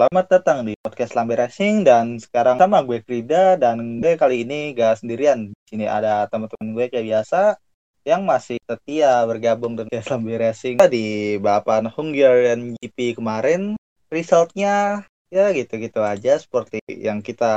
Selamat datang di podcast Lambe Racing dan sekarang sama gue Frida dan gue kali ini gak sendirian. Di sini ada teman-teman gue kayak biasa yang masih setia bergabung dengan podcast Lambe Racing di balapan Hungarian GP kemarin. Resultnya ya gitu-gitu aja seperti yang kita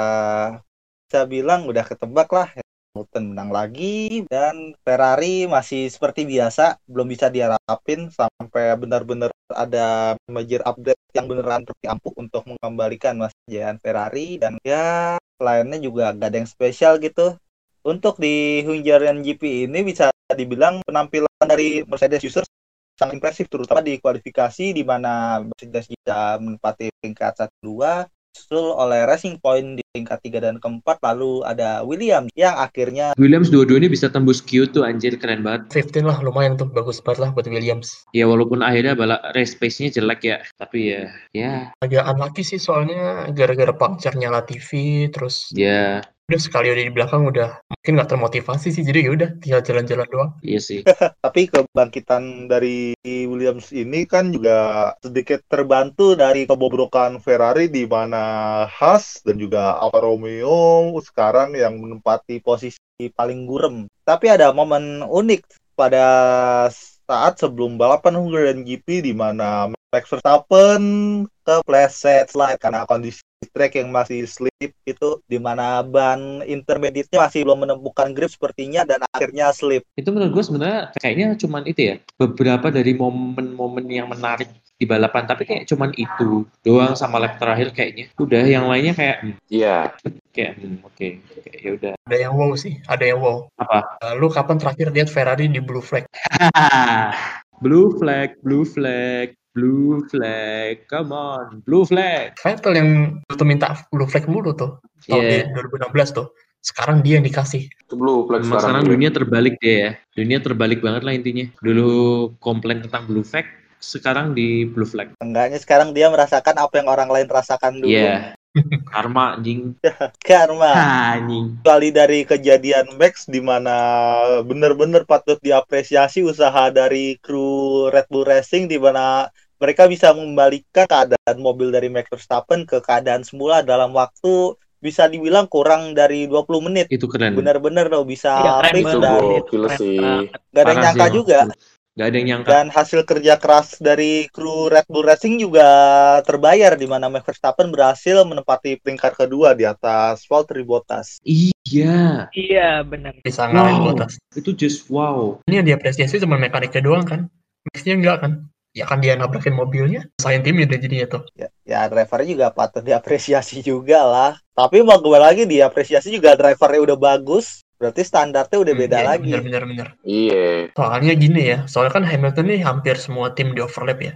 bisa bilang udah ketebak lah Hamilton menang lagi dan Ferrari masih seperti biasa belum bisa diharapin sampai benar-benar ada major update yang beneran ampuh untuk mengembalikan Mas Jayan Ferrari dan ya lainnya juga gak ada yang spesial gitu. Untuk di Hungarian GP ini bisa dibilang penampilan dari Mercedes users sangat impresif terutama di kualifikasi di mana Mercedes bisa menempati peringkat 1 2 disusul oleh Racing Point di tingkat 3 dan keempat lalu ada Williams yang akhirnya Williams dua-duanya bisa tembus Q tuh anjir keren banget. 15 lah lumayan tuh bagus banget lah buat Williams. Ya walaupun akhirnya balap race pace-nya jelek ya tapi ya ya. Agak unlucky sih soalnya gara-gara puncture-nya Latifi terus ya udah sekali udah di belakang udah mungkin nggak termotivasi sih jadi ya udah tinggal jalan-jalan doang. Iya sih. Tapi kebangkitan dari Williams ini kan juga sedikit terbantu dari kebobrokan Ferrari di mana Haas dan juga Alfa Romeo sekarang yang menempati posisi paling gurem. Tapi ada momen unik pada saat sebelum balapan Hungarian GP di mana Max Verstappen ke slide karena kondisi track yang masih slip itu di mana ban intermediate-nya masih belum menemukan grip sepertinya dan akhirnya slip. Itu menurut gue sebenarnya kayaknya cuman itu ya beberapa dari momen-momen yang menarik di balapan tapi kayak cuman itu doang sama lap terakhir kayaknya. Udah yang lainnya kayak Iya. kayak hmm, oke okay. ya udah. ada yang wow sih ada yang wow Apa? Uh, lu kapan terakhir lihat Ferrari di blue flag blue flag, blue flag, blue flag, come on, blue flag. Vettel yang tuh minta blue flag mulu tuh tahun Yeah. di 2016 tuh sekarang dia yang dikasih Itu blue flag sekarang sekarang. dunia terbalik dia ya. Dunia terbalik banget lah intinya. Dulu komplain tentang blue flag, sekarang di blue flag. Enggaknya sekarang dia merasakan apa yang orang lain rasakan dulu. Iya. Karma anjing. Karma. Anjing. Kali dari kejadian Max di mana benar-benar patut diapresiasi usaha dari kru Red Bull Racing di mana mereka bisa membalikan keadaan mobil dari Max Verstappen ke keadaan semula dalam waktu bisa dibilang kurang dari 20 menit. Itu keren. Benar-benar loh bisa Iya, keren fix Itu dan gokil sih. gak ada yang nyangka sih, juga. Gak ada yang nyangka. Dan hasil kerja keras dari kru Red Bull Racing juga terbayar di mana Max Verstappen berhasil menempati peringkat kedua di atas Valtteri Bottas. Iya. Iya benar. bisa ngalahin Wow. Bottas Itu just wow. ini yang diapresiasi cuma mekaniknya doang kan Maxnya enggak kan ya kan dia nabrakin mobilnya sayang timnya udah jadinya tuh Ya, ya drivernya juga patut diapresiasi juga lah. Tapi mau gue lagi diapresiasi juga drivernya udah bagus. Berarti standarnya udah beda Hmm, iya, lagi. bener bener bener Iya. soalnya gini ya soalnya kan Hamilton nih hampir semua tim di overlap ya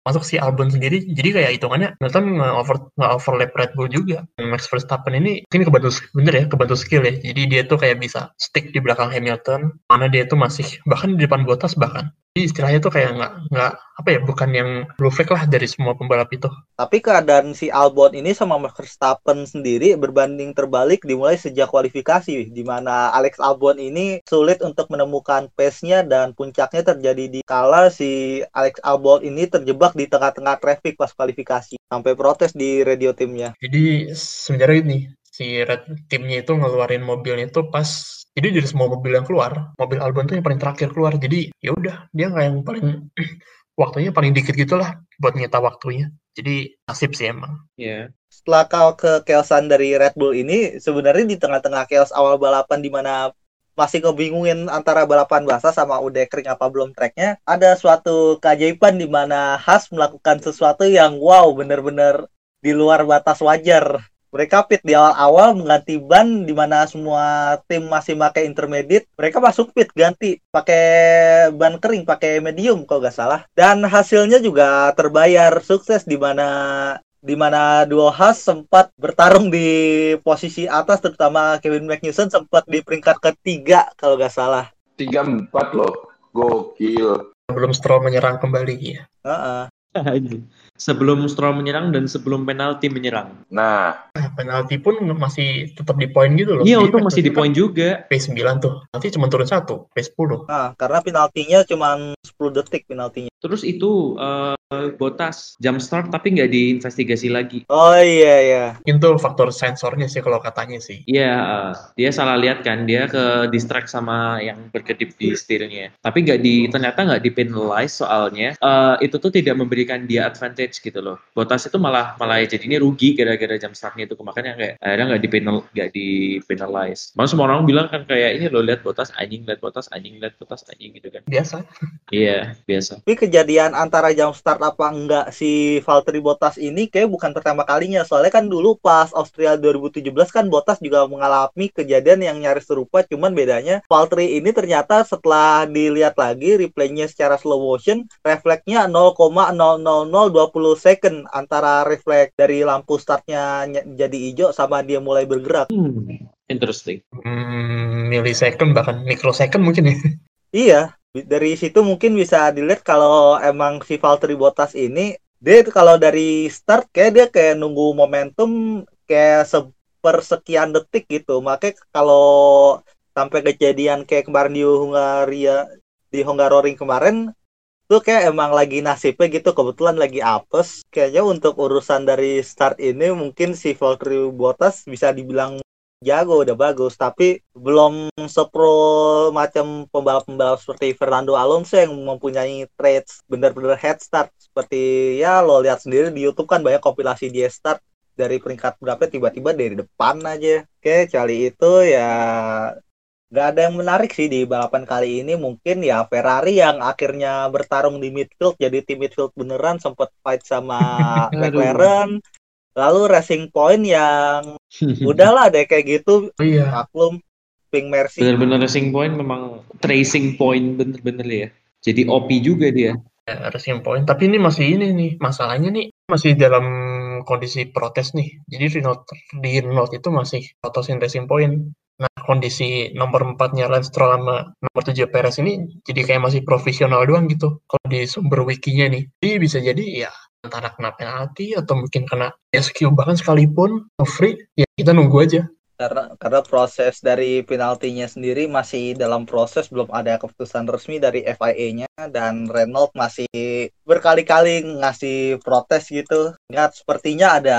masuk si Albon sendiri jadi kayak hitungannya Hamilton nggak over nggak overlap Red Bull juga Max Verstappen ini mungkin kebantu bener ya kebantu skill ya jadi dia tuh kayak bisa stick di belakang Hamilton mana dia tuh masih bahkan di depan Bottas bahkan jadi istilahnya tuh kayak nggak nggak apa ya bukan yang blue flag lah dari semua pembalap itu Tapi keadaan si Albon ini sama Max Verstappen sendiri berbanding terbalik dimulai sejak kualifikasi. Di mana Alex Albon ini sulit untuk menemukan pace-nya dan puncaknya terjadi di kala si Alex Albon ini terjebak di tengah-tengah traffic pas kualifikasi. Sampai protes di radio timnya. Jadi sebenarnya ini si Red timnya itu ngeluarin mobilnya itu pas jadi dari semua mobil yang keluar, mobil Albon tuh yang paling terakhir keluar. Jadi ya udah dia nggak yang paling waktunya paling dikit gitulah buat nyita waktunya. Jadi nasib sih emang. Iya. setelah kau ke keosan dari Red Bull ini sebenarnya di tengah-tengah chaos awal balapan di mana masih ngebingungin antara balapan basah sama udah kering apa belum treknya ada suatu keajaiban di mana Haas melakukan sesuatu yang wow bener-bener di luar batas wajar mereka pit di awal-awal mengganti ban di mana semua tim masih pakai intermediate mereka masuk pit ganti pakai ban kering pakai medium kalau nggak salah dan hasilnya juga terbayar sukses di mana di mana duo Haas sempat bertarung di posisi atas terutama Kevin Magnussen sempat di peringkat ketiga kalau nggak salah. Tiga empat loh. Gokil. Belum Stroll menyerang kembali ya. Heeh. Anjing. Sebelum Stroll menyerang dan sebelum penalti menyerang. Nah, Nah, penalti pun masih tetap di poin gitu loh. Iya, Jadi untung masih di poin juga. P9 tuh. Nanti cuma turun satu, P10. Nah, karena penaltinya cuma 10 detik penaltinya. Terus itu eh, Botas jump start tapi nggak diinvestigasi lagi. Oh iya iya. Itu faktor sensornya sih kalau katanya sih. Iya, eh, dia salah lihat kan, dia ke distract sama yang berkedip di setirnya. Tapi nggak di, ternyata nggak di penalize soalnya eh, itu tuh tidak memberikan dia advantage gitu loh. Botas itu malah malah jadi ini rugi gara-gara jump startnya itu makanya kayak akhirnya nggak di penal nggak di penalize. Malah semua orang bilang kan kayak ini lo lihat Botas anjing, lihat Botas anjing, lihat Botas anjing gitu kan. Biasa. Iya, biasa. Tapi kejadian antara jump start apa enggak si Valtteri Bottas ini kayak bukan pertama kalinya. Soalnya kan dulu pas Austria 2017 kan Bottas juga mengalami kejadian yang nyaris serupa. Cuman bedanya Valtteri ini ternyata setelah dilihat lagi replaynya secara slow motion, refleksnya 0,00020 second antara refleks dari lampu startnya ny- jadi hijau sama dia mulai bergerak. Hmm, interesting. Hmm, millisecond bahkan microsecond mungkin ya. Iya, dari situ mungkin bisa dilihat kalau emang si Valtteri Bottas ini dia itu kalau dari start kayak dia kayak nunggu momentum kayak sepersekian detik gitu. Makanya kalau sampai kejadian kayak kemarin di Hungaria di Hungaroring kemarin tuh kayak emang lagi nasibnya gitu kebetulan lagi apes. Kayaknya untuk urusan dari start ini mungkin si Valtteri Bottas bisa dibilang jago udah bagus. Tapi belum sepro macam pembalap-pembalap seperti Fernando Alonso yang mempunyai traits benar-benar head start. Seperti ya lo lihat sendiri di YouTube kan banyak kompilasi dia start dari peringkat berapa tiba-tiba dari depan aja. Oke kali itu ya nggak ada yang menarik sih di balapan kali ini. Mungkin ya Ferrari yang akhirnya bertarung di midfield jadi tim midfield beneran sempat fight sama. McLaren lalu Racing Point yang udahlah deh kayak gitu Oh iya. maklum Pink Mercy Bener-bener racing point memang tracing point bener-bener ya. Jadi OP juga dia. Ya, racing point. Tapi ini masih ini nih, masalahnya nih masih dalam kondisi protes nih. Jadi Renault, di Renault itu masih protesin racing point. Kondisi nomor 4-nya Lance Stroll sama nomor 7 Perez ini jadi kayak masih profesional doang gitu. Kalau di sumber wikinya nih. Jadi bisa jadi ya antara kena penalti atau mungkin kena SQ bahkan sekalipun free ya kita nunggu aja. Karena karena proses dari penaltinya sendiri masih dalam proses belum ada keputusan resmi dari FIA-nya dan Renault masih berkali-kali ngasih protes gitu. Nggak sepertinya ada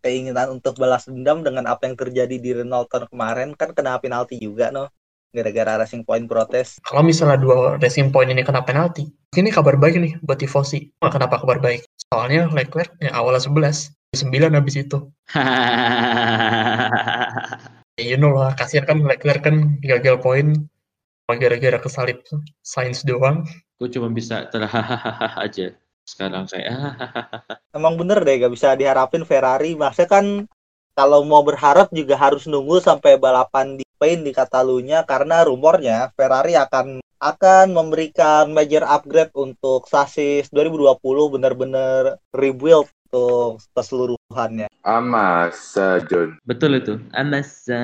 keinginan untuk balas dendam dengan apa yang terjadi di Renault tahun kemarin kan kena penalti juga no gara-gara Racing Point protes. Kalau misalnya dua racing point ini kena penalti, ini kabar baik nih buat tifosi. Kenapa kabar baik? Soalnya Leclerc ya awalnya 11, 9 habis itu. Ya, you know lah, kasihan kan Leclerc kan gagal poin gara-gara kesalip Sainz doang. Gue cuma bisa terhahaha aja. Sekarang saya Emang bener deh gak bisa diharapin Ferrari. Maksudnya kan kalau mau berharap juga harus nunggu sampai balapan di Spain di Catalunya karena rumornya Ferrari akan akan memberikan major upgrade untuk sasis 2020 benar-benar rebuild untuk keseluruhannya. Amasa, John. betul itu. Amasa.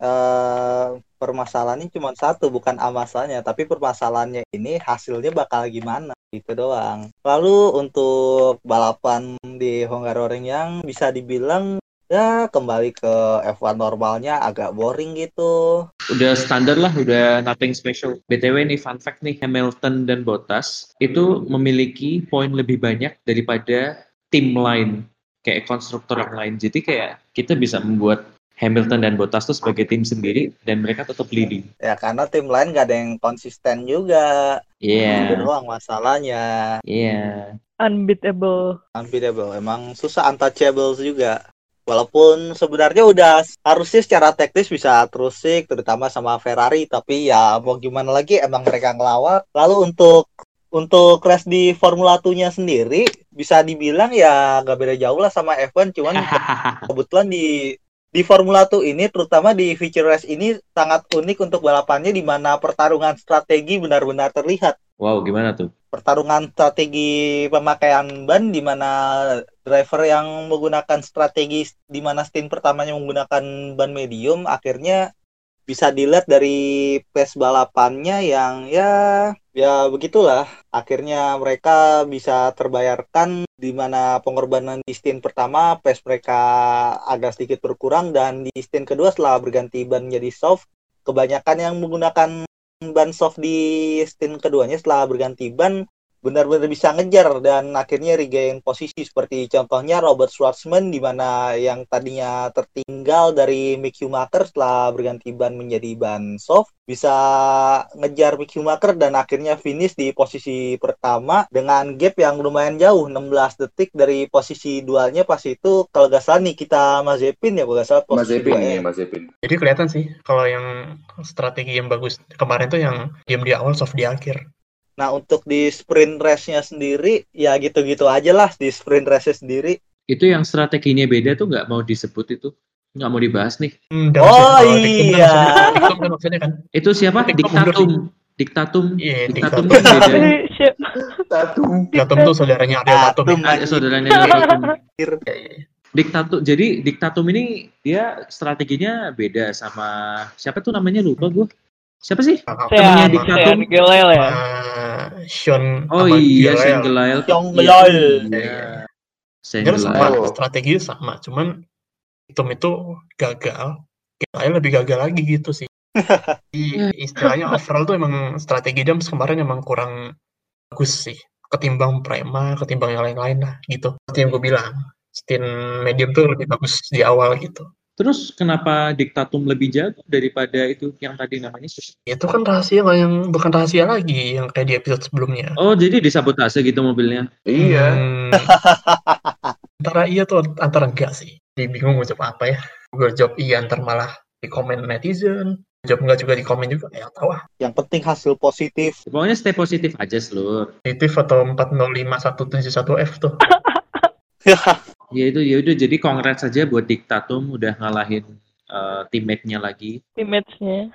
Eh permasalahannya cuma satu bukan amasannya tapi permasalahannya ini hasilnya bakal gimana itu doang. Lalu untuk balapan di Hungaroring yang bisa dibilang ya kembali ke F1 normalnya agak boring gitu. Udah standar lah, udah nothing special. BTW nih fun fact nih, Hamilton dan Bottas itu memiliki poin lebih banyak daripada tim lain, kayak konstruktor yang lain. Jadi kayak kita bisa membuat Hamilton dan Bottas tuh sebagai tim sendiri dan mereka tetap leading. Ya karena tim lain gak ada yang konsisten juga. Iya, Itu doang masalahnya. iya. unbeatable. Unbeatable. Emang susah untouchable juga. Walaupun sebenarnya udah harusnya secara teknis bisa terusik terutama sama Ferrari tapi ya mau gimana lagi emang mereka ngelawak. Lalu untuk untuk race di Formula 2-nya sendiri bisa dibilang ya gak beda jauh lah sama F1 cuman kebetulan di di Formula 2 ini terutama di feature race ini sangat unik untuk balapannya di mana pertarungan strategi benar-benar terlihat wow, gimana tuh? pertarungan strategi pemakaian ban di mana driver yang menggunakan strategi di mana stint pertamanya menggunakan ban medium akhirnya bisa dilihat dari pace balapannya yang ya ya begitulah. Akhirnya mereka bisa terbayarkan di mana pengorbanan di stint pertama pace mereka agak sedikit berkurang dan di stint kedua setelah berganti ban menjadi soft kebanyakan yang menggunakan ban soft di stint keduanya setelah berganti ban benar-benar bisa ngejar dan akhirnya regain posisi seperti contohnya Robert Schwartzman di mana yang tadinya tertinggal dari Mick Schumacher setelah berganti ban menjadi ban soft bisa ngejar Mick Schumacher dan akhirnya finish di posisi pertama dengan gap yang lumayan jauh 16 detik dari posisi dualnya pas itu kalau gak salah nih kita Mazepin ya kalau gak salah posisi Epin duanya. nih, Mas Epin. Jadi kelihatan sih kalau yang strategi yang bagus kemarin tuh yang game di awal soft di akhir. Nah untuk di sprint race-nya sendiri ya gitu-gitu aja lah di sprint race sendiri. Itu yang strateginya beda tuh nggak mau disebut itu. Nggak mau dibahas nih. Hmm, Oh, kan iya. kan maksudnya kan. Itu siapa? Diktatum. Diktatum. Iya, Diktatum diktatum. kan beda. Satu. Diktum tuh saudaranya Tatum. Ya. Saudaranya Diktatum. Iya, iya, iya. Diktatum. Jadi Diktatum ini dia strateginya beda sama siapa tuh namanya lupa gue. Siapa sih? Temennya Sean, Diktatum. Sean Gilel ya. eh, Sean Oh sama iya, Gilel. Sean Gelael. Sean Iya. Gelael. Iya. Sean sama, Gelael. strateginya sama, cuman Diktum itu gagal, Gilel lebih gagal lagi gitu sih. Jadi, istilahnya overall tuh emang strategi dia kemarin emang kurang bagus sih ketimbang Prema, ketimbang yang lain-lain lah gitu. Seperti yang gue bilang, stint medium tuh lebih bagus di awal gitu. Terus kenapa Diktatum lebih jago daripada itu yang tadi namanya? Itu kan rahasia nggak yang bukan rahasia lagi yang kayak di episode sebelumnya. Oh, jadi disabotase gitu mobilnya. Iya. Hmm, antara iya tuh antara enggak sih. Jadi bingung mau jawab apa ya. Gue jawab iya antar malah di komen netizen. Jawab enggak juga di komen juga. Ya tahu ah. Yang penting hasil positif. Pokoknya stay positif aja, Slur. Positif atau 405171F tuh. Ya itu ya udah jadi congrats saja buat Diktatum udah ngalahin eh, teammate-nya lagi. Teammates-nya.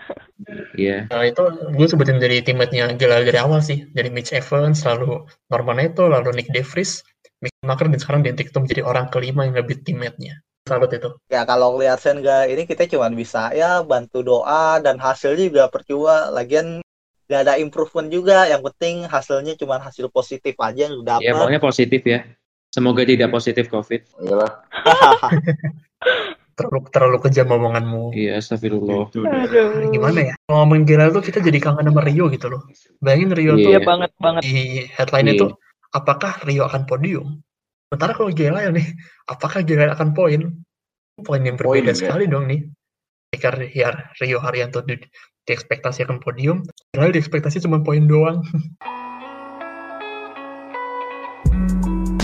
Iya. Nah itu gue sebutin dari teammate-nya gila dari awal sih. Dari Mitch Evans, lalu Norman Neto, lalu Nick DeVries, Mick Schumacher, dan sekarang di Tiktum jadi orang kelima yang ngebit teammate-nya. Salut itu. Ya kalau lihat Senga ini kita cuma bisa ya bantu doa dan hasilnya juga percuma. Lagian gak ada improvement juga. Yang penting hasilnya cuma hasil positif aja yang Ya dapat. pokoknya positif ya. Semoga tidak positif COVID. Iyalah. Terlalu, terlalu kejam omonganmu. Iya, astagfirullah. Itu deh. Aduh. Gimana ya? Kalau ngomongin gila tuh kita jadi kangen sama Rio gitu loh. Bayangin Rio Iya. tuh Iya banget banget. di headline Iya. itu apakah Rio akan podium? Sementara kalau Gela ya nih, apakah Gela akan poin? Poin yang Poin, berbeda ya. sekali dong nih. Jika Ri- Rio Haryanto di, diekspektasi akan podium, Gela diekspektasi cuma poin doang.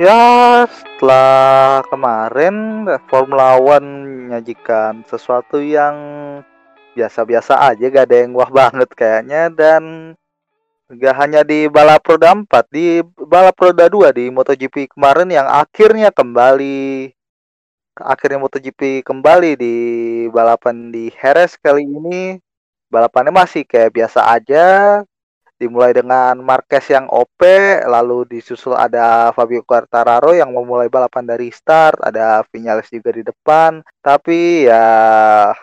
Ya, setelah kemarin Formula One menyajikan sesuatu yang biasa-biasa aja, gak ada yang wah banget kayaknya dan gak hanya di balap roda 4, di balap roda 2 di MotoGP kemarin yang akhirnya kembali akhirnya MotoGP kembali di balapan di Jerez kali ini. Balapannya masih kayak biasa aja dimulai dengan Marquez yang OP, lalu disusul ada Fabio Quartararo yang memulai balapan dari start, ada Vinales juga di depan. Tapi ya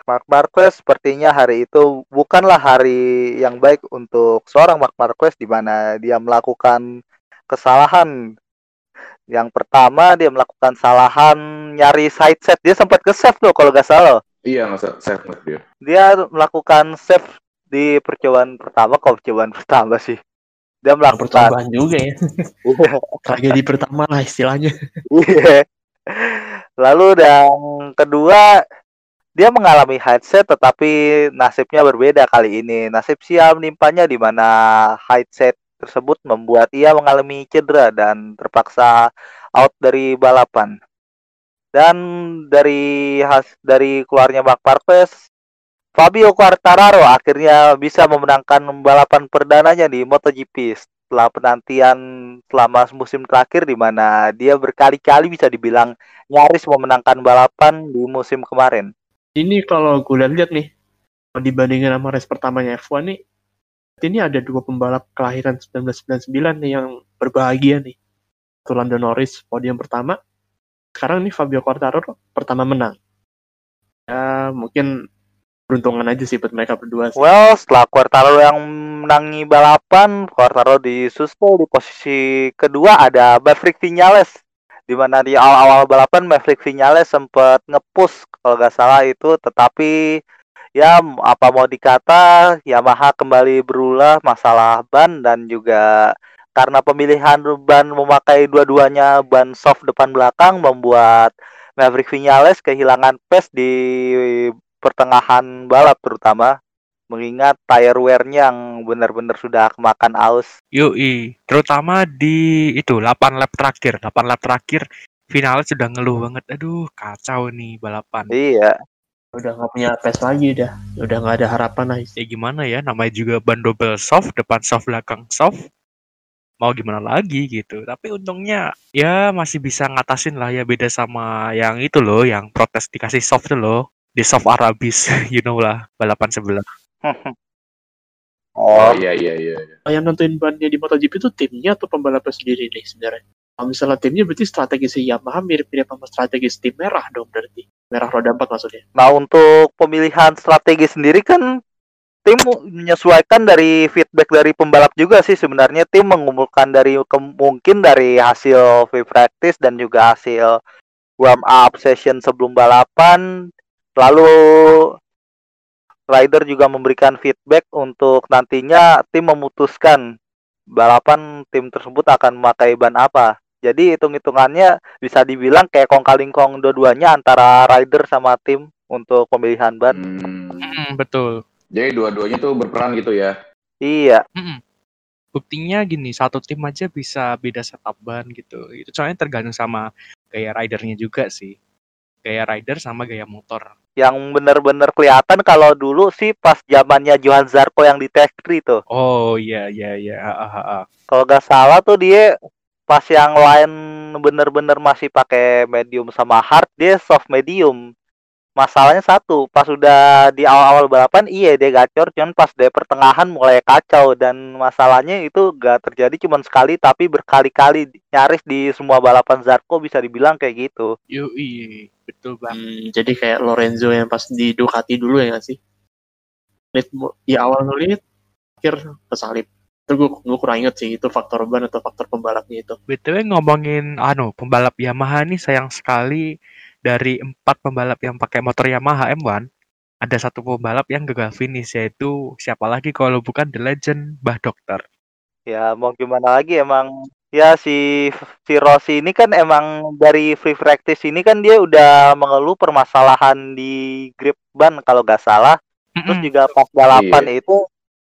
Mark Marquez sepertinya hari itu bukanlah hari yang baik untuk seorang Mark Marquez di mana dia melakukan kesalahan. Yang pertama dia melakukan kesalahan nyari side set. Dia sempat ke save tuh kalau nggak salah. Iya, nggak usah save dia. Dia melakukan save di percobaan pertama kalau percobaan pertama sih dia melakukan Percobaan juga ya. Tragedi pertama lah istilahnya. Iya. lalu yang kedua dia mengalami headset tetapi nasibnya berbeda kali ini nasib sial menimpanya di mana headset tersebut membuat ia mengalami cedera dan terpaksa out dari balapan dan dari has dari keluarnya Mark Marquez Fabio Quartararo akhirnya bisa memenangkan balapan perdananya di MotoGP setelah penantian selama musim terakhir di mana dia berkali-kali bisa dibilang nyaris memenangkan balapan di musim kemarin. Ini kalau gue lihat nih, dibandingin sama race pertamanya F1 nih, ini ada dua pembalap kelahiran 1999 nih yang berbahagia nih. Itu Lando Norris podium pertama. Sekarang nih Fabio Quartararo pertama menang. Ya mungkin Peruntungan aja sih buat mereka berdua sih. Well, setelah Quartaro yang menangi balapan, Quartaro disusul di posisi kedua ada Maverick Vinales. Di mana di awal-awal balapan Maverick Vinales sempat ngepush kalau nggak salah itu, tetapi ya apa mau dikata Yamaha kembali berulah masalah ban dan juga karena pemilihan ban memakai dua-duanya ban soft depan belakang membuat Maverick Vinales kehilangan pace di pertengahan balap terutama mengingat tire wear-nya yang benar-benar sudah kemakan aus. Yoi, terutama di itu 8 lap terakhir. 8 lap terakhir final sudah ngeluh banget. Aduh, kacau nih balapan. Iya, Udah nggak punya pace lagi dah. Udah nggak ada harapan lah. Ya gimana ya, namanya juga ban double soft, depan soft, belakang soft. Mau gimana lagi gitu. Tapi untungnya ya masih bisa ngatasin lah ya beda sama yang itu loh, yang protes dikasih soft loh. Di soft Arabis, you know lah, balapan sebelah. oh Oh iya iya iya. iya. Yang nentuin bannya di MotoGP itu timnya atau pembalapnya sendiri nih sebenarnya. Kalau misalnya timnya berarti strategi si Yamaha mirip-mirip sama strategi tim merah dong berarti. Merah roda 4 maksudnya. Nah, untuk pemilihan strategi sendiri kan tim menyesuaikan dari feedback dari pembalap juga sih sebenarnya tim mengumpulkan dari mungkin dari hasil free practice dan juga hasil warm up session sebelum balapan lalu rider juga memberikan feedback untuk nantinya tim memutuskan balapan tim tersebut akan memakai ban apa jadi hitung-hitungannya bisa dibilang kayak kong kaling kong dua-duanya antara rider sama tim untuk pemilihan ban Hmm. Mm, betul. Jadi dua-duanya tuh berperan gitu ya. iya Mm-mm. Buktinya gini, satu tim aja bisa beda setup ban gitu. Itu soalnya tergantung sama gaya ridernya juga sih. Gaya rider sama gaya motor. yang benar-benar kelihatan kalau dulu sih pas zamannya Johan Zarco yang di Tech 3 tuh. Oh iya iya iya. Ah, ah, ah. Kalau nggak salah tuh dia pas yang lain bener-bener masih pakai medium sama hard dia soft medium. Masalahnya satu, pas udah di awal-awal balapan iya dia gacor, cuman pas di pertengahan mulai kacau dan masalahnya itu gak terjadi cuma sekali tapi berkali-kali nyaris di semua balapan Zarco bisa dibilang kayak gitu. Yoi, betul banget. Hmm, jadi kayak Lorenzo yang pas di Ducati dulu ya nggak sih? Lead di awal ngelit, akhir kesalip. Itu gue, gue kurang inget sih itu faktor ban atau faktor pembalapnya itu. BTW ngomongin anu pembalap Yamaha nih sayang sekali dari empat pembalap yang pakai motor Yamaha M1 ada satu pembalap yang gagal finish yaitu siapa lagi kalau bukan The Legend Bah Dokter. Ya mau gimana lagi emang ya si si Rossi ini kan emang dari free practice ini kan dia udah mengeluh permasalahan di grip ban kalau nggak salah. Terus juga pas balapan itu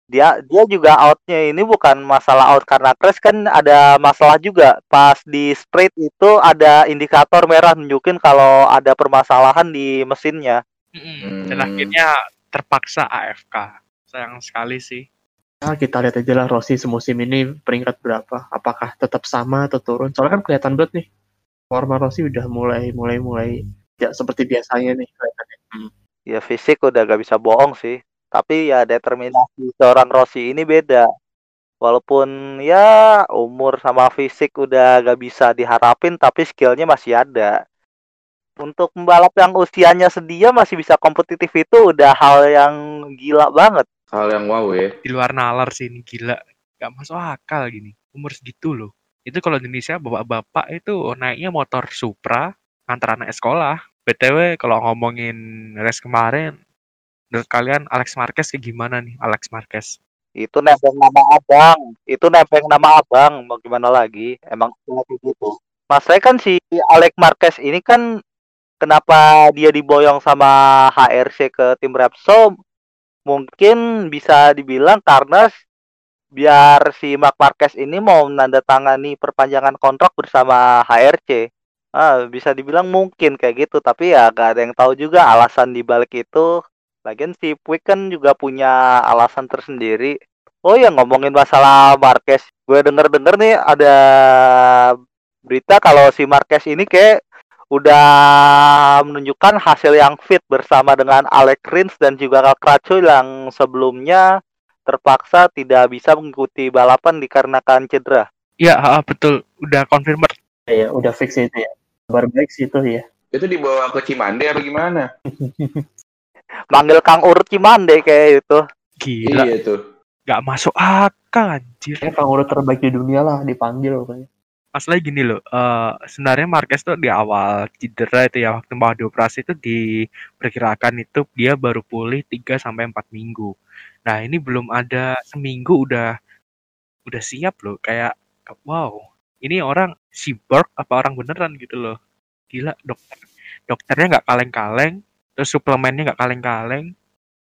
dia dia juga outnya ini bukan masalah out karena crash kan ada masalah juga pas di straight itu ada indikator merah nunjukin kalau ada permasalahan di mesinnya. Mm-mm. Dan Hmm. akhirnya terpaksa AFK. Sayang sekali sih. Nah, kita lihat aja lah Rossi semusim ini peringkat berapa. Apakah tetap sama atau turun? Soalnya kan kelihatan banget nih. Forma Rossi udah mulai mulai mulai ya seperti biasanya nih kelihatannya. Hmm. Ya fisik udah gak bisa bohong sih. Tapi ya determinasi seorang Rossi ini beda. Walaupun ya umur sama fisik udah gak bisa diharapin, tapi skillnya masih ada. Untuk pembalap yang usianya sedia masih bisa kompetitif itu udah hal yang gila banget. Hal yang wow ya. Di luar nalar sih ini gila. Gak masuk akal gini. Umur segitu loh. Itu kalau di Indonesia bapak-bapak itu naiknya motor Supra antar anak sekolah. BTW kalau ngomongin race kemarin menurut kalian Alex Marquez kayak gimana nih Alex Marquez? Itu nebeng nama abang. Itu nebeng nama abang. Mau gimana lagi? Emang gitu. Masalahnya kan si Alex Marquez ini kan kenapa dia diboyong sama HRC ke tim Repsol mungkin bisa dibilang karena biar si Mark Marquez ini mau menandatangani perpanjangan kontrak bersama HRC. Ah, bisa dibilang mungkin kayak gitu, tapi ya gak ada yang tahu juga alasan di balik itu. Lagian si Puig kan juga punya alasan tersendiri. Oh ya ngomongin masalah Marquez, gue denger-denger nih ada berita kalau si Marquez ini kayak udah menunjukkan hasil yang fit bersama dengan Alex Rins dan juga Crutchlow yang sebelumnya terpaksa tidak bisa mengikuti balapan dikarenakan cedera. Iya, betul. Udah confirmed. Ya, udah fix itu ya. Kabar baik sih itu ya. Itu dibawa ke Cimande apa gimana? manggil Kang Urut Cimande kayak itu. Gila, Iya tuh. nggak masuk akal anjir. Kayaknya Kang urut terbaik di dunia lah dipanggil pokoknya. Masalah gini loh, eh sebenarnya Marquez tuh di awal cedera itu ya waktu mau dioperasi itu diperkirakan itu dia baru pulih 3 sampai 4 minggu. Nah, ini belum ada seminggu udah udah siap loh kayak wow, ini orang cyborg apa orang beneran gitu loh. Gila, dokter dokternya nggak kaleng-kaleng, terus suplemennya nggak kaleng-kaleng,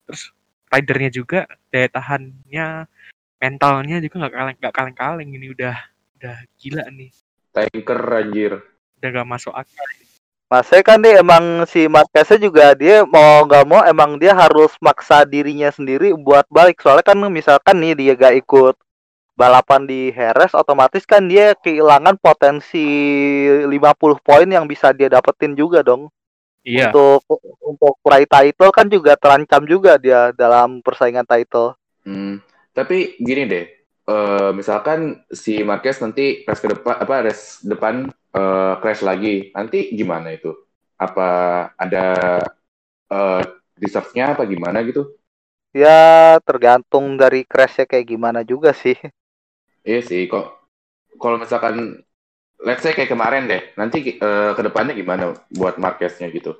terus ridernya juga daya tahannya mentalnya juga nggak kaleng nggak kaleng-kaleng. Ini udah udah gila nih. Tanker anjir. udah gak masuk akal. Masnya kan dia emang si Marqueznya juga dia mau nggak mau emang dia harus maksa dirinya sendiri buat balik. Soalnya kan misalkan nih dia gak ikut balapan di Heres otomatis kan dia kehilangan potensi 50 poin yang bisa dia dapetin juga dong iya untuk untuk raih title kan juga terancam juga dia dalam persaingan title Hmm, tapi gini deh, eh, misalkan si Marquez nanti race ke depan apa race depan eh, crash lagi, nanti gimana itu? Apa ada eh, reserve-nya apa gimana gitu? ya tergantung dari crashnya kayak gimana juga sih Iya sih, kok kalau misalkan let's say kayak kemarin deh, nanti eh, ke depannya gimana buat Marqueznya gitu?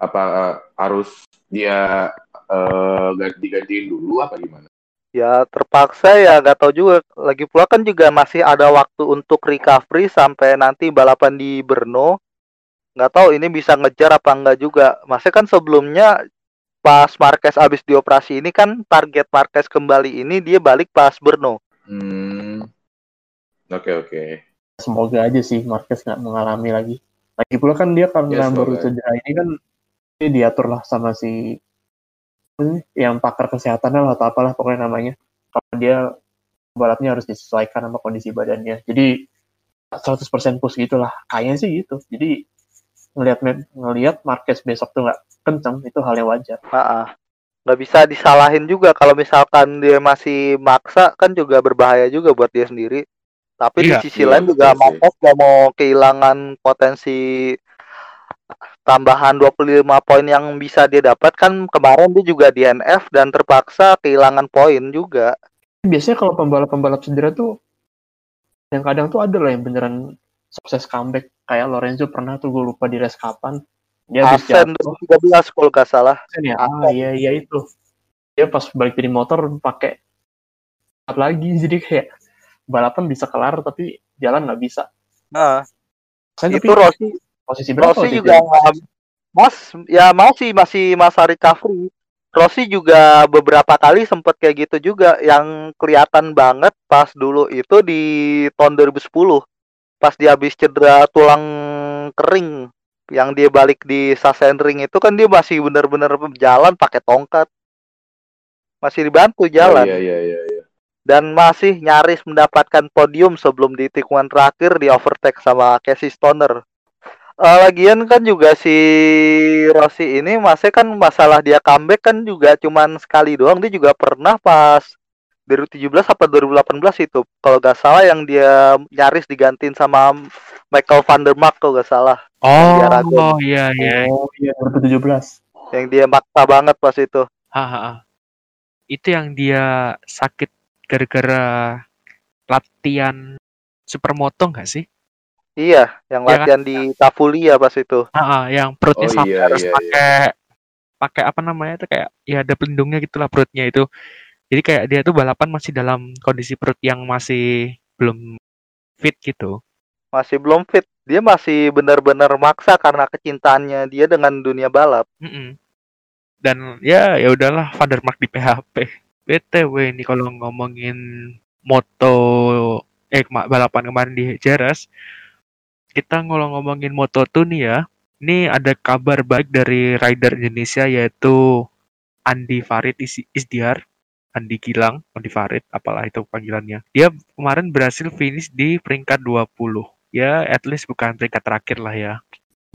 Apa eh, harus dia eh, ganti gantiin dulu apa gimana? Ya terpaksa ya nggak tahu juga. Lagi pula kan juga masih ada waktu untuk recovery sampai nanti balapan di Brno. Nggak tahu ini bisa ngejar apa enggak juga. Masih kan sebelumnya pas Marquez abis dioperasi ini kan target Marquez kembali ini dia balik pas Brno. Hmm, oke oke. Semoga aja sih Marquez nggak mengalami lagi. Lagi pula kan dia karena Ya, semoga baru cedera ini kan dia diatur lah sama si yang pakar kesehatan lah atau apalah pokoknya namanya. Kalau dia balapnya harus disesuaikan sama kondisi badannya. Jadi 100% push gitu lah. Kayaknya sih gitu. Jadi ngelihat ngelihat Marquez besok tuh nggak kenceng itu hal yang wajar. Ah, nggak bisa disalahin juga kalau misalkan dia masih maksa kan juga berbahaya juga buat dia sendiri. Tapi Iya. di sisi Iya, lain juga sih. Marquez nggak mau kehilangan potensi tambahan 25 poin yang bisa dia dapat kan kemarin dia juga DNF dan terpaksa kehilangan poin juga. Biasanya kalau pembalap-pembalap cedera tuh yang kadang tuh ada loh yang beneran sukses comeback kayak Lorenzo pernah tuh gue lupa di race kapan dia habis Asen jatuh 2013 kalau nggak salah. Ya ah iya iya itu dia pas balik dari motor pakai apa lagi jadi kayak balapan bisa kelar tapi jalan nggak bisa Nah, Asen itu Rossi posisi berapa Rossi juga ya? Mas ya masih masih masa recovery. Rossi juga beberapa kali sempet kayak gitu juga yang kelihatan banget pas dulu itu di tahun 2010 pas dia habis cedera tulang kering yang dia balik di Sachsenring itu kan dia masih bener-bener jalan pakai tongkat masih dibantu jalan Oh, iya iya iya. iya. Dan masih nyaris mendapatkan podium sebelum di tikungan terakhir di overtake sama Casey Stoner. Eh, lagian kan juga si Rossi ini masih kan masalah dia comeback kan juga cuman sekali doang dia juga pernah pas 2017 apa 2018 itu kalau gak salah yang dia nyaris digantiin sama Michael van der Mark kalau gak salah oh Aragon. iya iya oh iya 2017 yang dia maksa banget pas itu Haha. itu yang dia sakit gara-gara latihan supermoto nggak sih iya yang Iya kan? latihan di Tafulia pas itu Ah, yang perutnya Oh, sampai iya, harus iya, pakai pakai apa namanya itu kayak ya ada pelindungnya gitulah perutnya itu. Jadi kayak dia tuh balapan masih dalam kondisi perut yang masih belum fit gitu. masih belum fit dia masih benar-benar maksa karena kecintaannya dia dengan dunia balap Mm-mm. Dan ya ya udahlah Van der Mark di PHP. BTW ini kalau ngomongin moto eh balapan kemarin di Jerez, kita kalau ngomongin moto tuh nih ya. Ini ada kabar baik dari rider Indonesia yaitu Andi Farid Is- Isdiar. Andi Gilang, Andi Farid, apalah itu panggilannya. Dia kemarin berhasil finish di peringkat 20. Ya, at least bukan peringkat terakhir lah ya.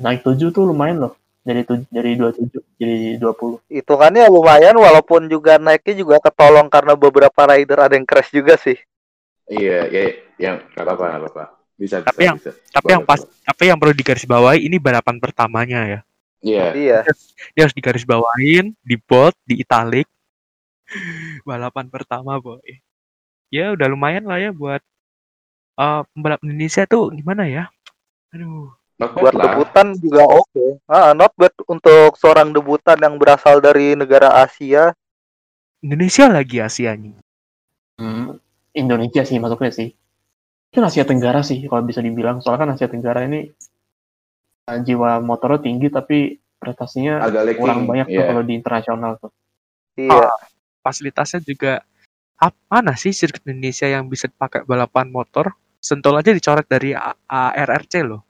naik 7 tuh lumayan loh dari tuj- dari 27 jadi 20 hitungannya lumayan walaupun juga naiknya juga ketolong karena beberapa rider ada yang crash juga sih Iya, ya, yang nggak apa-apa, nggak apa-apa. Bisa, Tapi bisa, yang- bisa. Tapi yang pas boleh. tapi yang perlu digarisbawahi ini balapan pertamanya ya. Iya. Iya. Dia harus digaris bawain, di bold, di italic. Balapan pertama, boy. Ya udah lumayan lah ya buat eh pembalap Indonesia tuh gimana ya? Aduh, Not bad Buat lah. debutan juga oke. Ah, not bad untuk seorang debutan yang berasal dari negara Asia. Indonesia lagi Asianya. Hmm, Indonesia sih masuknya sih. Itu Asia Tenggara sih kalau bisa dibilang. Soalnya kan Asia Tenggara ini eh, jiwa motornya tinggi tapi prestasinya Agak kurang banyak tuh Iya. kalau di internasional tuh. Iya. Fasilitasnya juga apa mana sih sirkuit Indonesia yang bisa dipakai balapan motor? Sentul aja dicoret dari A- ARRC loh.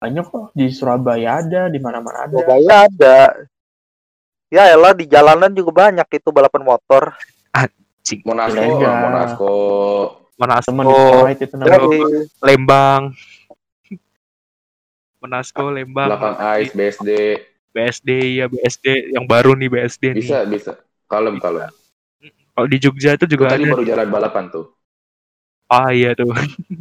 Banyak kok di Surabaya ada, di mana-mana ada. Surabaya ada. Ya elah di jalanan juga banyak itu balapan motor. Ilegal. Monasco. Temen di Monasco, Kuwait itu namanya. Jadi, Lembang. Monasco, Lembang, Belakang Ice, BSD. BSD ya BSD yang baru nih BSD nih. Bisa, bisa. Kalem, kalem. Kalau di Jogja itu juga tadi ada. baru jalan balapan tuh. Ah iya tuh.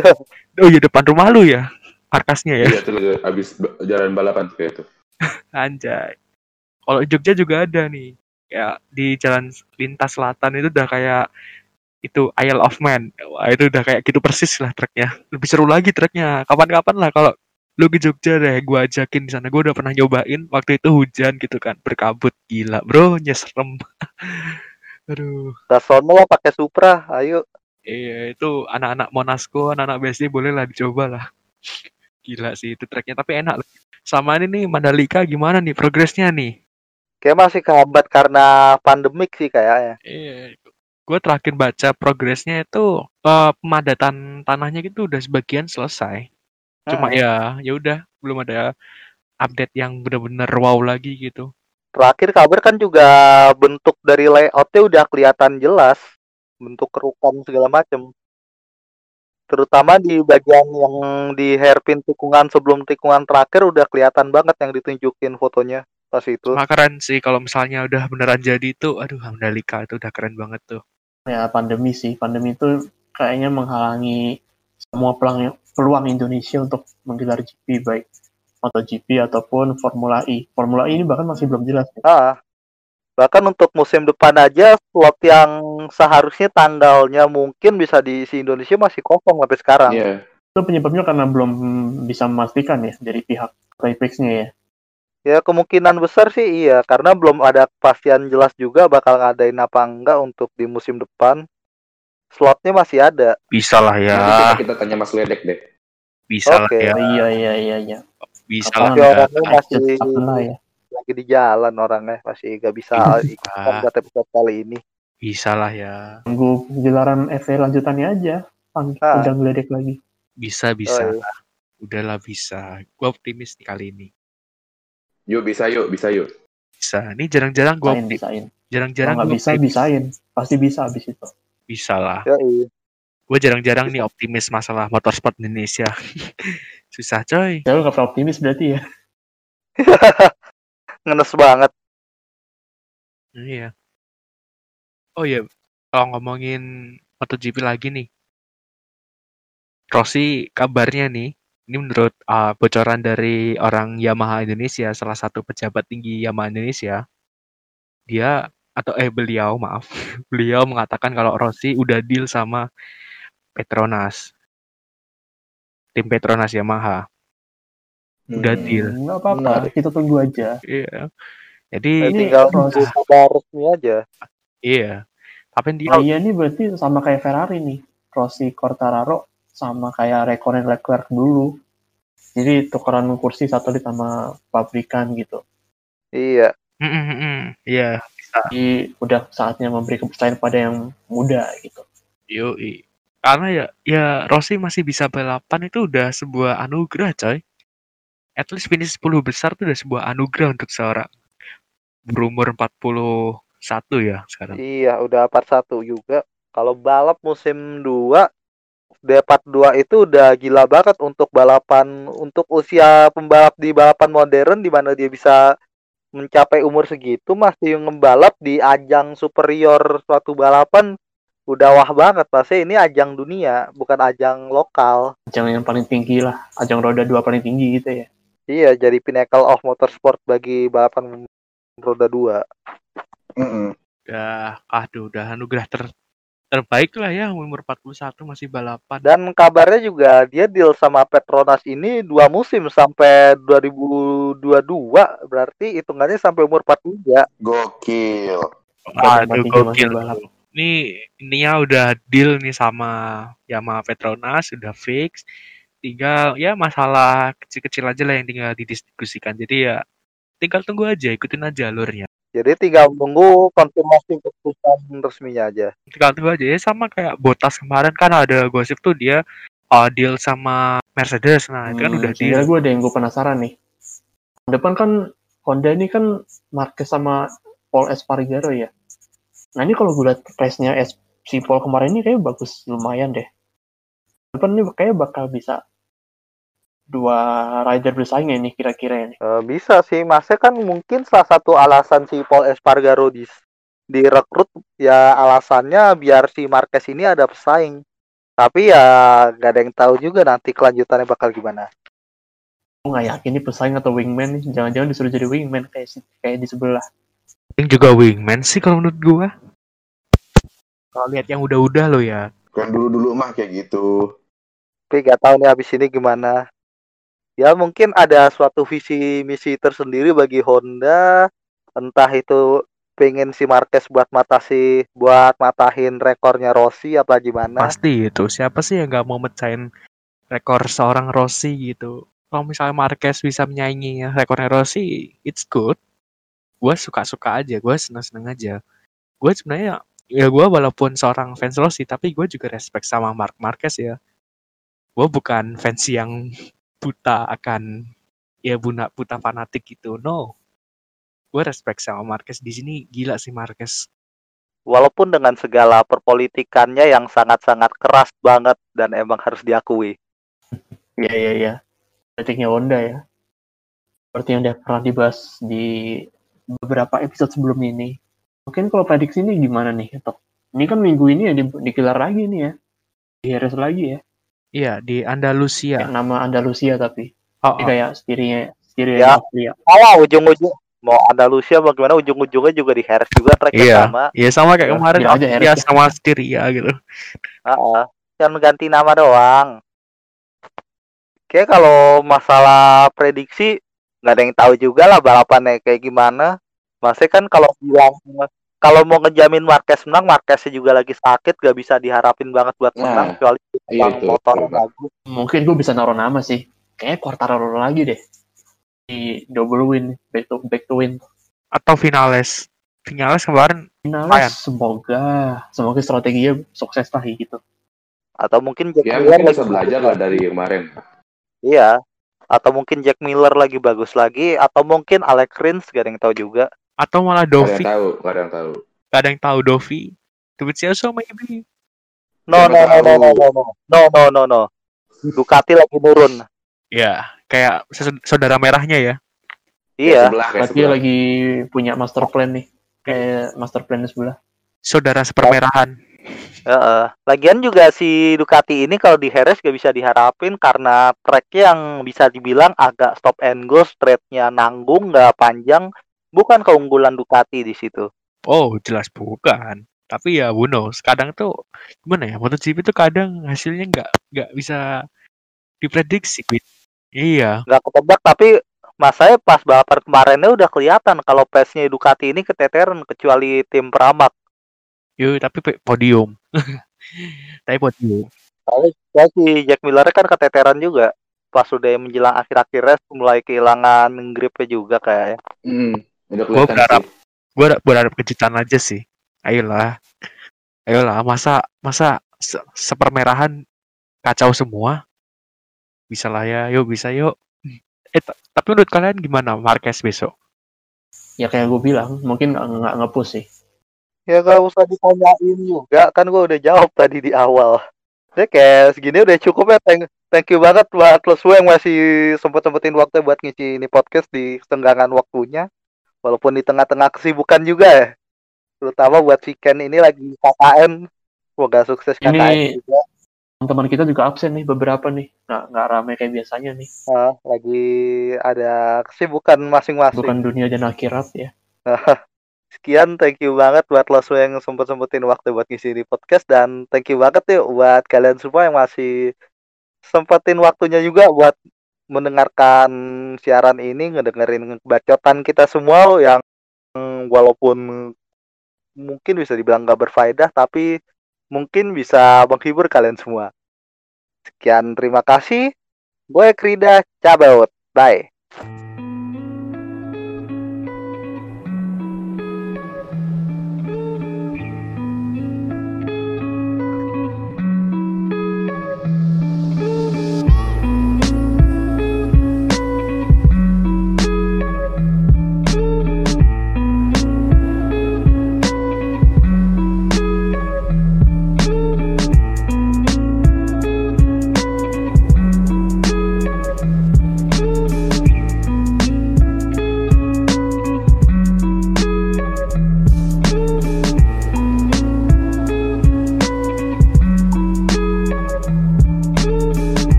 oh iya depan rumah lu ya. Markasnya ya. Iya, tuh abis ba- jalan balapan kayak itu. Anjay. Kalau di Jogja juga ada nih. Ya di jalan lintas selatan itu udah kayak itu Isle of Man. Wah, itu udah kayak gitu persis lah truknya. Lebih seru lagi truknya. Kapan-kapan lah kalau lu ke Jogja deh, gua ajakin di sana. Gua udah pernah nyobain waktu itu hujan gitu kan, berkabut gila, bro, nyeserem. Aduh, sono lah pakai Supra. Ayo. iya itu anak-anak Monasco, anak-anak BSD boleh lah dicoba lah. Gila sih itu treknya, tapi enak. Sama ini nih Mandalika gimana nih progresnya nih? Kayak masih kehambat karena pandemik sih kayaknya. Iya, gue terakhir baca progresnya itu eh, pemadatan tanahnya gitu udah sebagian selesai. Cuma Hmm. ya, ya udah belum ada update yang bener-bener wow lagi gitu. Terakhir kabar kan juga bentuk dari layoutnya udah kelihatan jelas. Bentuk kerukan segala macem. Terutama di bagian yang di hairpin tikungan sebelum tikungan terakhir udah kelihatan banget yang ditunjukin fotonya pas itu. Cuma keren sih kalau misalnya udah beneran jadi itu, aduh Mandalika itu udah keren banget tuh. Ya pandemi sih, pandemi itu kayaknya menghalangi semua peluang peluang Indonesia untuk menggelar GP baik MotoGP ataupun Formula E. Formula E ini bahkan masih belum jelas. ya. Ah, bahkan untuk musim depan aja slot yang seharusnya tanggalnya mungkin bisa diisi Indonesia masih kosong sampai sekarang. Iya. Itu penyebabnya karena belum bisa memastikan ya dari pihak Apex-nya ya. Ya kemungkinan besar sih iya karena belum ada kepastian jelas juga bakal ngadain apa enggak untuk di musim depan. Slotnya masih ada. Bisa lah ya, Nanti kita, kita tanya Mas Ledek deh. bisa Oke. lah ya, Iya iya iya iya. bisa lah Tapi ya. orangnya masih lah ya. Lagi di jalan orangnya masih gak bisa ikutan buat episode kali ini. Bisa lah ya, Tunggu gelaran FV lanjutannya aja. Pang- Ah. Udah ngeledek lagi. bisa bisa. Oh, iya. Udahlah bisa. Gue optimis nih kali ini. Yuk, bisa yuk, bisa yuk. Bisa. Ini jarang-jarang gue. Kalau jarang-jarang nggak gue bisa, bisain. Pasti bisa abis itu. bisa lah. Ya, iya. Gue jarang-jarang nih optimis masalah motorsport Indonesia. Susah coy. Ya lu nggak pernah optimis berarti ya. Ngenes banget. Iya. Oh iya, kalau ngomongin MotoGP lagi nih. Rossi kabarnya nih, ini menurut uh, bocoran dari orang Yamaha Indonesia, salah satu pejabat tinggi Yamaha Indonesia, dia atau eh beliau maaf, beliau mengatakan kalau Rossi udah deal sama Petronas, tim Petronas Yamaha, udah Hmm. deal. Nggak apa-apa, Menarik. kita tunggu aja. Iya. Ya, Jadi Ini tinggal nunggu kabar resmi aja. iya. Tapi dia Nah, iya ini berarti sama kayak Ferrari nih. Rossi Quartararo sama kayak Raikkonen Leclerc dulu. Jadi tukeran kursi satu ditambah pabrikan gitu. Iya. Mm, mm. Iya, Jadi udah saatnya memberi kepercayaan pada yang muda gitu. Yoi. Karena ya ya Rossi masih bisa balapan itu udah sebuah anugerah, coy. At least finish 10 besar itu udah sebuah anugerah untuk seorang berumur 41 ya sekarang. Iya, udah part 1 juga. Kalau balap musim 2 D42 itu udah gila banget untuk balapan untuk usia pembalap di balapan modern di mana dia bisa mencapai umur segitu masih ngebalap di ajang superior suatu balapan udah wah banget pasti ini ajang dunia bukan ajang lokal Ajang yang paling tinggi lah. Ajang roda dua paling tinggi gitu ya. Iya, jadi pinnacle of motorsport bagi balapan roda dua. Mm-mm. Udah, aduh, udah anugerah ter terbaik lah ya umur 41 masih balapan. Dan kabarnya juga dia deal sama Petronas ini dua musim sampai 2022, berarti hitungannya sampai umur 43. Gokil. Aduh, gokil. balap. Ini ininya udah deal nih sama Yamaha Petronas, sudah fix. Tinggal ya masalah kecil-kecil aja lah yang tinggal didiskusikan. Jadi ya tinggal tunggu aja, ikutin aja alurnya. Jadi tinggal tunggu konfirmasi keputusan resminya aja. Tinggal tunggu aja ya sama kayak Botas kemarin kan ada gosip tuh dia uh, deal sama Mercedes. Nah, itu kan Hmm, udah sebenarnya deal. gue ada yang gue penasaran nih. Depan kan Honda ini kan Marquez sama Paul Espargaro ya. Nah ini kalau gue lihat race-nya Es- si Paul kemarin ini kayak bagus lumayan deh. Depan ini kayak bakal bisa dua rider bersaing ya nih kira-kira ini. Eh, bisa sih, masnya kan mungkin salah satu alasan si Paul Espargaro di direkrut ya alasannya biar si Marquez ini ada pesaing. Tapi ya gak ada yang tahu juga nanti kelanjutannya bakal gimana. Gue nggak yakin ini pesaing atau wingman nih. Jangan-jangan disuruh jadi wingman kayak si- kayak di sebelah. Yang juga wingman sih kalau menurut gua. Kalau lihat yang udah-udah lo ya. Kan dulu-dulu mah kayak gitu. Tapi gak tahu nih habis ini gimana. Ya mungkin ada suatu visi misi tersendiri bagi Honda. Entah itu pengen si Marquez buat matasi buat matahin rekornya Rossi apa gimana. Pasti itu. Siapa sih yang nggak mau mecahin rekor seorang Rossi gitu. Kalau misalnya Marquez bisa menyaingi rekornya Rossi, it's good. Gue suka-suka aja, gue seneng-seneng aja. Gue sebenarnya, ya gue walaupun seorang fans Rossi, tapi gue juga respect sama Mark Marquez ya. Gue bukan fans yang buta akan, ya buta, buta fanatik gitu, no. Gue respect sama Marquez di sini gila sih Marquez. Walaupun dengan segala perpolitikannya yang sangat-sangat keras banget dan emang harus diakui. Iya iya iya. Politiknya Honda ya. Seperti yang udah pernah dibahas di beberapa episode sebelum ini. Mungkin kalau prediksi ini gimana nih, Tok? Ini kan minggu ini ya di- digelar lagi nih ya. Di Harris lagi ya. Iya, di Andalusia. Kayak nama Andalusia tapi. Oh, oh. kayak setirinya setirinya Ya. Austria. Oh, ujung-ujung mau Andalusia bagaimana ujung-ujungnya juga di Harris juga tracknya Iya, sama. iya sama kayak Ya, kemarin aja Austria Harris. sama Styria gitu. Heeh. Kan ganti nama doang. Oke, kalau masalah prediksi nggak ada yang tahu juga lah balapannya kayak gimana. Masih kan kalau bilang kalau mau ngejamin Marquez menang, Marqueznya juga lagi sakit, gak bisa diharapin banget buat Nah, menang kecuali iya bang itu, motor bagus. Mungkin gue bisa naruh nama sih. Kayaknya Quartararo lagi deh. Di double win, back to back to win. Atau finales. Finales kemarin Finalis Lumayan. semoga semoga strateginya sukses lah gitu. Atau mungkin Jack Ya Miller bisa belajar lah dari kemarin. Iya. Atau mungkin Jack Miller lagi bagus lagi, atau mungkin Alex Rins gak ada yang tahu juga. Atau malah Gak ada Dovi. yang tahu, gak ada yang tahu. Gak ada yang tahu Dovi. Dovizioso maybe. No, no, no, no, tahu. no, no, no, no, no, no. Ducati lagi turun. Ya, kayak saudara merahnya ya. Iya. Sebelah, Berarti lagi punya master plan nih. Kayak master plan sebelah. Saudara sepermerahan. Heeh. Lagian juga si Ducati ini kalau di Harris gak bisa diharapin karena track yang bisa dibilang agak stop and go, straightnya nanggung, nggak panjang. Bukan keunggulan Ducati di situ. Oh, jelas bukan. Tapi ya who knows. Kadang tuh gimana ya? MotoGP tuh kadang hasilnya nggak nggak bisa diprediksi. Iya, Nggak ketebak tapi mas saya pas balapan kemarinnya udah kelihatan kalau pace-nya Ducati ini keteteran kecuali tim Pramac. yuk tapi podium. tapi podium. Tapi ya si Jack Miller kan keteteran juga. Pas udah menjelang akhir-akhir race mulai kehilangan gripnya juga kayaknya. Hmm, udah kelihatan berharap- gue berharap kejutan aja sih. Ayolah, ayolah. Masa masa se- sepermerahan kacau semua? Bisa lah ya, yuk bisa yuk. Eh, ta- tapi menurut kalian gimana Marquez besok? Ya kayak gue bilang, mungkin nggak nge-push sih. Ya gak usah ditanyain juga, kan gua udah jawab tadi di awal. Dia kayak segini udah cukup ya. Thank, thank you banget buat lo semua yang masih sempet-sempetin waktu buat ngisi ini podcast di setenggangan waktunya. Walaupun di tengah-tengah kesibukan juga ya. Terutama buat Ken ini lagi KKN. Semoga sukses KKN Ini- juga. teman kita juga absen nih beberapa nih nggak nggak rame kayak biasanya nih Ah, lagi ada kesibukan masing-masing. bukan dunia dan akhirat ya Sekian, thank you banget buat lo semua yang sempet-sempetin waktu buat ngisi di podcast dan thank you banget yuk buat kalian semua yang masih sempetin waktunya juga buat mendengarkan siaran ini, ngedengerin bacotan kita semua yang walaupun mungkin bisa dibilang gak berfaedah tapi mungkin bisa menghibur kalian semua. Sekian, terima kasih. Gue Krida, cabut. Bye.